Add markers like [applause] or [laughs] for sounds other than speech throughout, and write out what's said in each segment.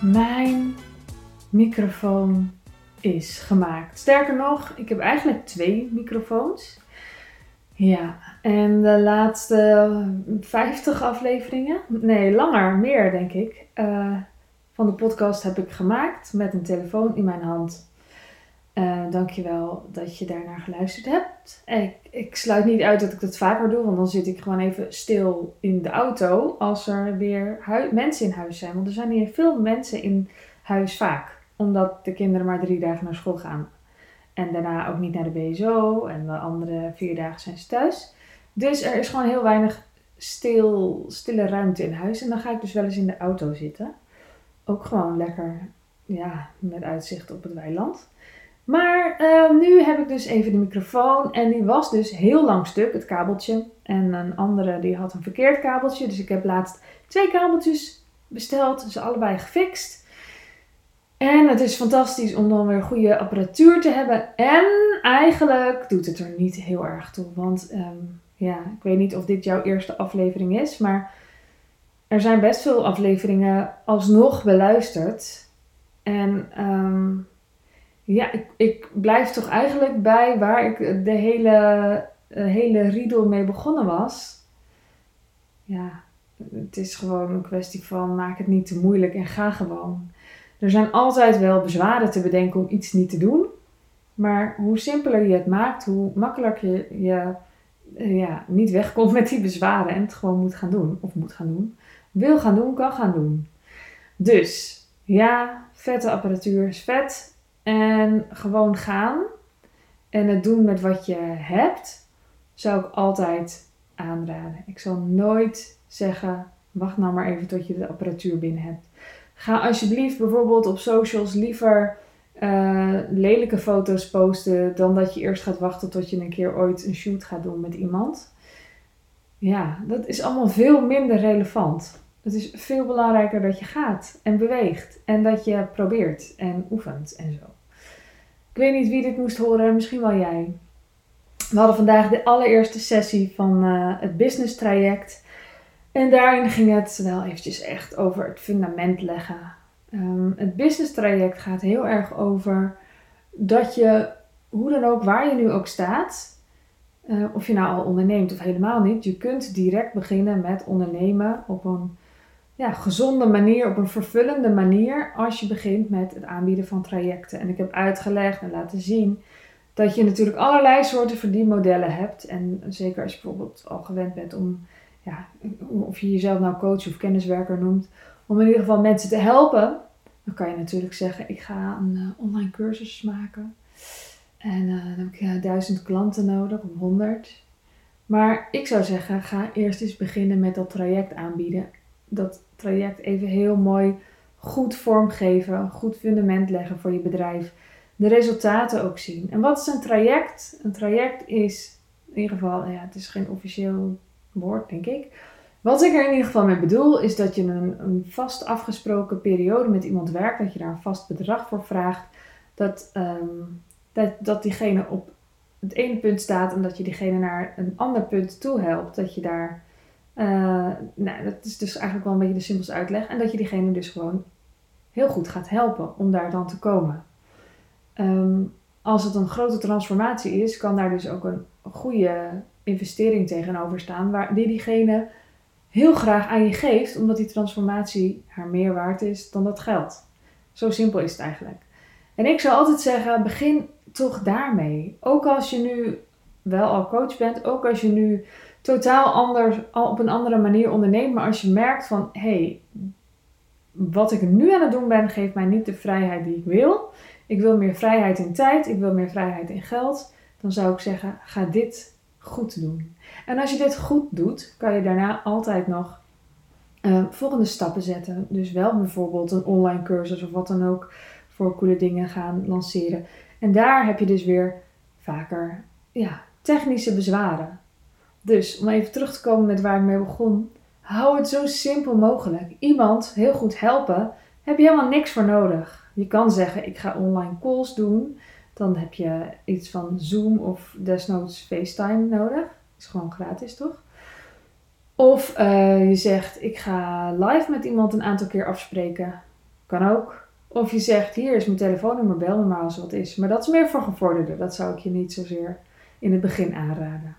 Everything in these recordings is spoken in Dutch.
Mijn microfoon is gemaakt. Sterker nog, ik heb eigenlijk twee microfoons. Ja, en de laatste 50 afleveringen, nee, langer, meer denk ik, uh, van de podcast heb ik gemaakt met een telefoon in mijn hand. Uh, dankjewel dat je daarnaar geluisterd hebt. Ik, ik, sluit niet uit dat ik dat vaker doe, want dan zit ik gewoon even stil in de auto als er weer mensen in huis zijn. Want er zijn hier veel mensen in huis vaak, omdat de kinderen maar drie dagen naar school gaan. En daarna ook niet naar de BSO en de andere vier dagen zijn ze thuis. Dus er is gewoon heel weinig stil, stille ruimte in huis. En dan ga ik dus wel eens in de auto zitten. Ook gewoon lekker ja, met uitzicht op het weiland. Maar uh, nu heb ik dus even de microfoon en die was dus heel lang stuk, het kabeltje. En een andere die had een verkeerd kabeltje. Dus ik heb laatst twee kabeltjes besteld, ze allebei gefixt. En het is fantastisch om dan weer goede apparatuur te hebben. En eigenlijk doet het er niet heel erg toe. Want um, ja, ik weet niet of dit jouw eerste aflevering is, maar er zijn best veel afleveringen alsnog beluisterd. En um, ja, ik, ik blijf toch eigenlijk bij waar ik de hele, hele riedel mee begonnen was. Ja, het is gewoon een kwestie van maak het niet te moeilijk en ga gewoon. Er zijn altijd wel bezwaren te bedenken om iets niet te doen. Maar hoe simpeler je het maakt, hoe makkelijker je, je ja, niet wegkomt met die bezwaren en het gewoon moet gaan doen. Of moet gaan doen. Wil gaan doen, kan gaan doen. Dus ja, vette apparatuur is vet. En gewoon gaan en het doen met wat je hebt, zou ik altijd aanraden. Ik zal nooit zeggen: wacht nou maar even tot je de apparatuur binnen hebt. Ga alsjeblieft bijvoorbeeld op socials liever uh, lelijke foto's posten dan dat je eerst gaat wachten tot je een keer ooit een shoot gaat doen met iemand. Ja, dat is allemaal veel minder relevant. Het is veel belangrijker dat je gaat en beweegt en dat je probeert en oefent en zo. Ik weet niet wie dit moest horen, misschien wel jij. We hadden vandaag de allereerste sessie van uh, het business traject. En daarin ging het wel eventjes echt over het fundament leggen. Um, het business traject gaat heel erg over dat je, hoe dan ook, waar je nu ook staat, uh, of je nou al onderneemt of helemaal niet, je kunt direct beginnen met ondernemen op een ja, gezonde manier, op een vervullende manier, als je begint met het aanbieden van trajecten. En ik heb uitgelegd en laten zien dat je natuurlijk allerlei soorten verdienmodellen hebt. En zeker als je bijvoorbeeld al gewend bent om, ja, of je jezelf nou coach of kenniswerker noemt, om in ieder geval mensen te helpen. Dan kan je natuurlijk zeggen, ik ga een uh, online cursus maken. En uh, dan heb ik uh, duizend klanten nodig, of honderd. Maar ik zou zeggen, ga eerst eens beginnen met dat traject aanbieden dat traject even heel mooi goed vormgeven, een goed fundament leggen voor je bedrijf. De resultaten ook zien. En wat is een traject? Een traject is in ieder geval, ja, het is geen officieel woord, denk ik. Wat ik er in ieder geval mee bedoel, is dat je een, een vast afgesproken periode met iemand werkt, dat je daar een vast bedrag voor vraagt, dat, um, dat, dat diegene op het ene punt staat en dat je diegene naar een ander punt toe helpt. Dat je daar uh, nou, dat is dus eigenlijk wel een beetje de simpelste uitleg. En dat je diegene dus gewoon heel goed gaat helpen om daar dan te komen. Um, als het een grote transformatie is, kan daar dus ook een goede investering tegenover staan, waar, die diegene heel graag aan je geeft, omdat die transformatie haar meer waard is dan dat geld. Zo simpel is het eigenlijk. En ik zou altijd zeggen, begin toch daarmee. Ook als je nu wel al coach bent, ook als je nu totaal anders, op een andere manier onderneemt. Maar als je merkt van, hé, hey, wat ik nu aan het doen ben, geeft mij niet de vrijheid die ik wil. Ik wil meer vrijheid in tijd, ik wil meer vrijheid in geld. Dan zou ik zeggen, ga dit goed doen. En als je dit goed doet, kan je daarna altijd nog uh, volgende stappen zetten. Dus wel bijvoorbeeld een online cursus of wat dan ook voor coole dingen gaan lanceren. En daar heb je dus weer vaker ja, technische bezwaren. Dus om even terug te komen met waar ik mee begon. Hou het zo simpel mogelijk. Iemand heel goed helpen, heb je helemaal niks voor nodig. Je kan zeggen, ik ga online calls doen. Dan heb je iets van Zoom of desnoods FaceTime nodig. Is gewoon gratis, toch? Of uh, je zegt, ik ga live met iemand een aantal keer afspreken. Kan ook. Of je zegt, hier is mijn telefoonnummer, bel me maar als wat is. Maar dat is meer voor gevorderden. Dat zou ik je niet zozeer in het begin aanraden.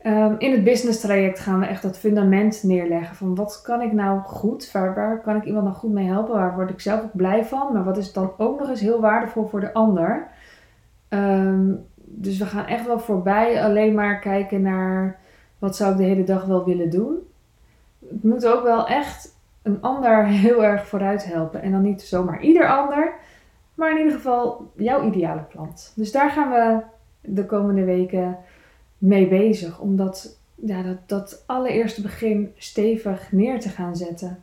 Ehm, in het business traject gaan we echt dat fundament neerleggen van wat kan ik nou goed, waar, waar kan ik iemand nou goed mee helpen, waar word ik zelf ook blij van, maar wat is dan ook nog eens heel waardevol voor de ander. Ehm, dus we gaan echt wel voorbij alleen maar kijken naar wat zou ik de hele dag wel willen doen. Het moet ook wel echt een ander [laughs] heel erg vooruit helpen. En dan niet zomaar ieder ander, maar in ieder geval jouw ideale klant. Dus daar gaan we de komende weken mee bezig. Om dat, ja, dat, dat allereerste begin stevig neer te gaan zetten.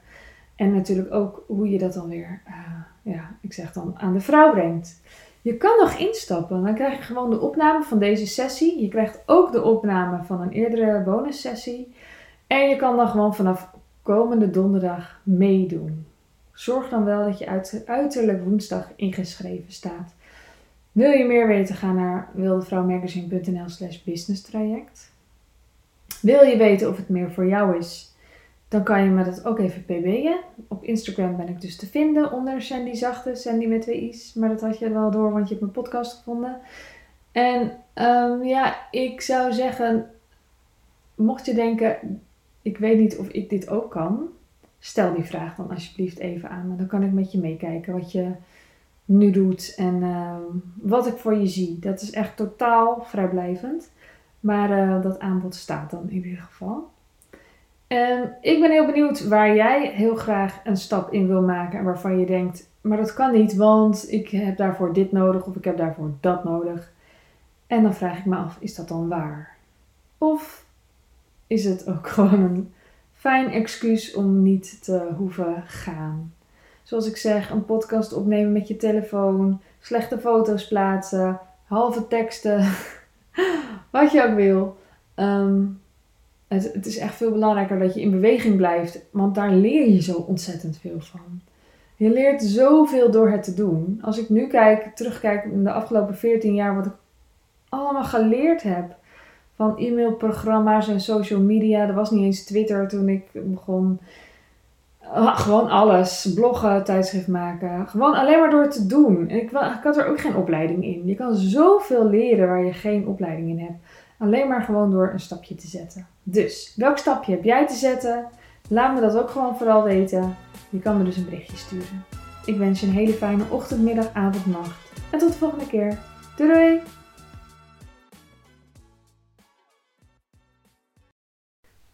En natuurlijk ook hoe je dat dan weer, uh, ja, ik zeg dan, aan de vrouw brengt. Je kan nog instappen. Dan krijg je gewoon de opname van deze sessie. Je krijgt ook de opname van een eerdere bonussessie. En je kan dan gewoon vanaf komende donderdag meedoen. Zorg dan wel dat je uiterlijk woensdag ingeschreven staat. Wil je meer weten, ga naar wildevrouwmagazine.nl slash business traject. Wil je weten of het meer voor jou is, dan kan je me dat ook even pb'en. Op Instagram ben ik dus te vinden onder Sandy Zachte, Sandy met twee i's. Maar dat had je wel door, want je hebt mijn podcast gevonden. En um, ja, ik zou zeggen, mocht je denken, ik weet niet of ik dit ook kan, stel die vraag dan alsjeblieft even aan. dan kan ik met je meekijken wat je nu doet en ehm, wat ik voor je zie. Dat is echt totaal vrijblijvend. Maar uh, dat aanbod staat dan in ieder geval. En ik ben heel benieuwd waar jij heel graag een stap in wil maken en waarvan je denkt, maar dat kan niet, want ik heb daarvoor dit nodig of ik heb daarvoor dat nodig. En dan vraag ik me af, is dat dan waar? Of is het ook [laughs] gewoon een fijn excuus om niet te hoeven gaan? Zoals ik zeg, een podcast opnemen met je telefoon, slechte foto's plaatsen, halve teksten, [laughs] wat je ook wil. Ehm, het, het, is echt veel belangrijker dat je in beweging blijft, want daar leer je zo ontzettend veel van. Je leert zoveel door het te doen. Als ik nu kijk, terugkijk in de afgelopen 14 jaar, wat ik allemaal geleerd heb. Van e-mailprogramma's en social media. Er was niet eens Twitter toen ik begon. Ah, gewoon alles. Bloggen, tijdschrift maken. Gewoon alleen maar door te doen. En ik, ik had er ook geen opleiding in. Je kan zoveel leren waar je geen opleiding in hebt. Alleen maar gewoon door een stapje te zetten. Dus, welk stapje heb jij te zetten? Laat me dat ook gewoon vooral weten. Je kan me dus een berichtje sturen. Ik wens je een hele fijne ochtend, middag, avond, nacht. En tot de volgende keer. Doei doei!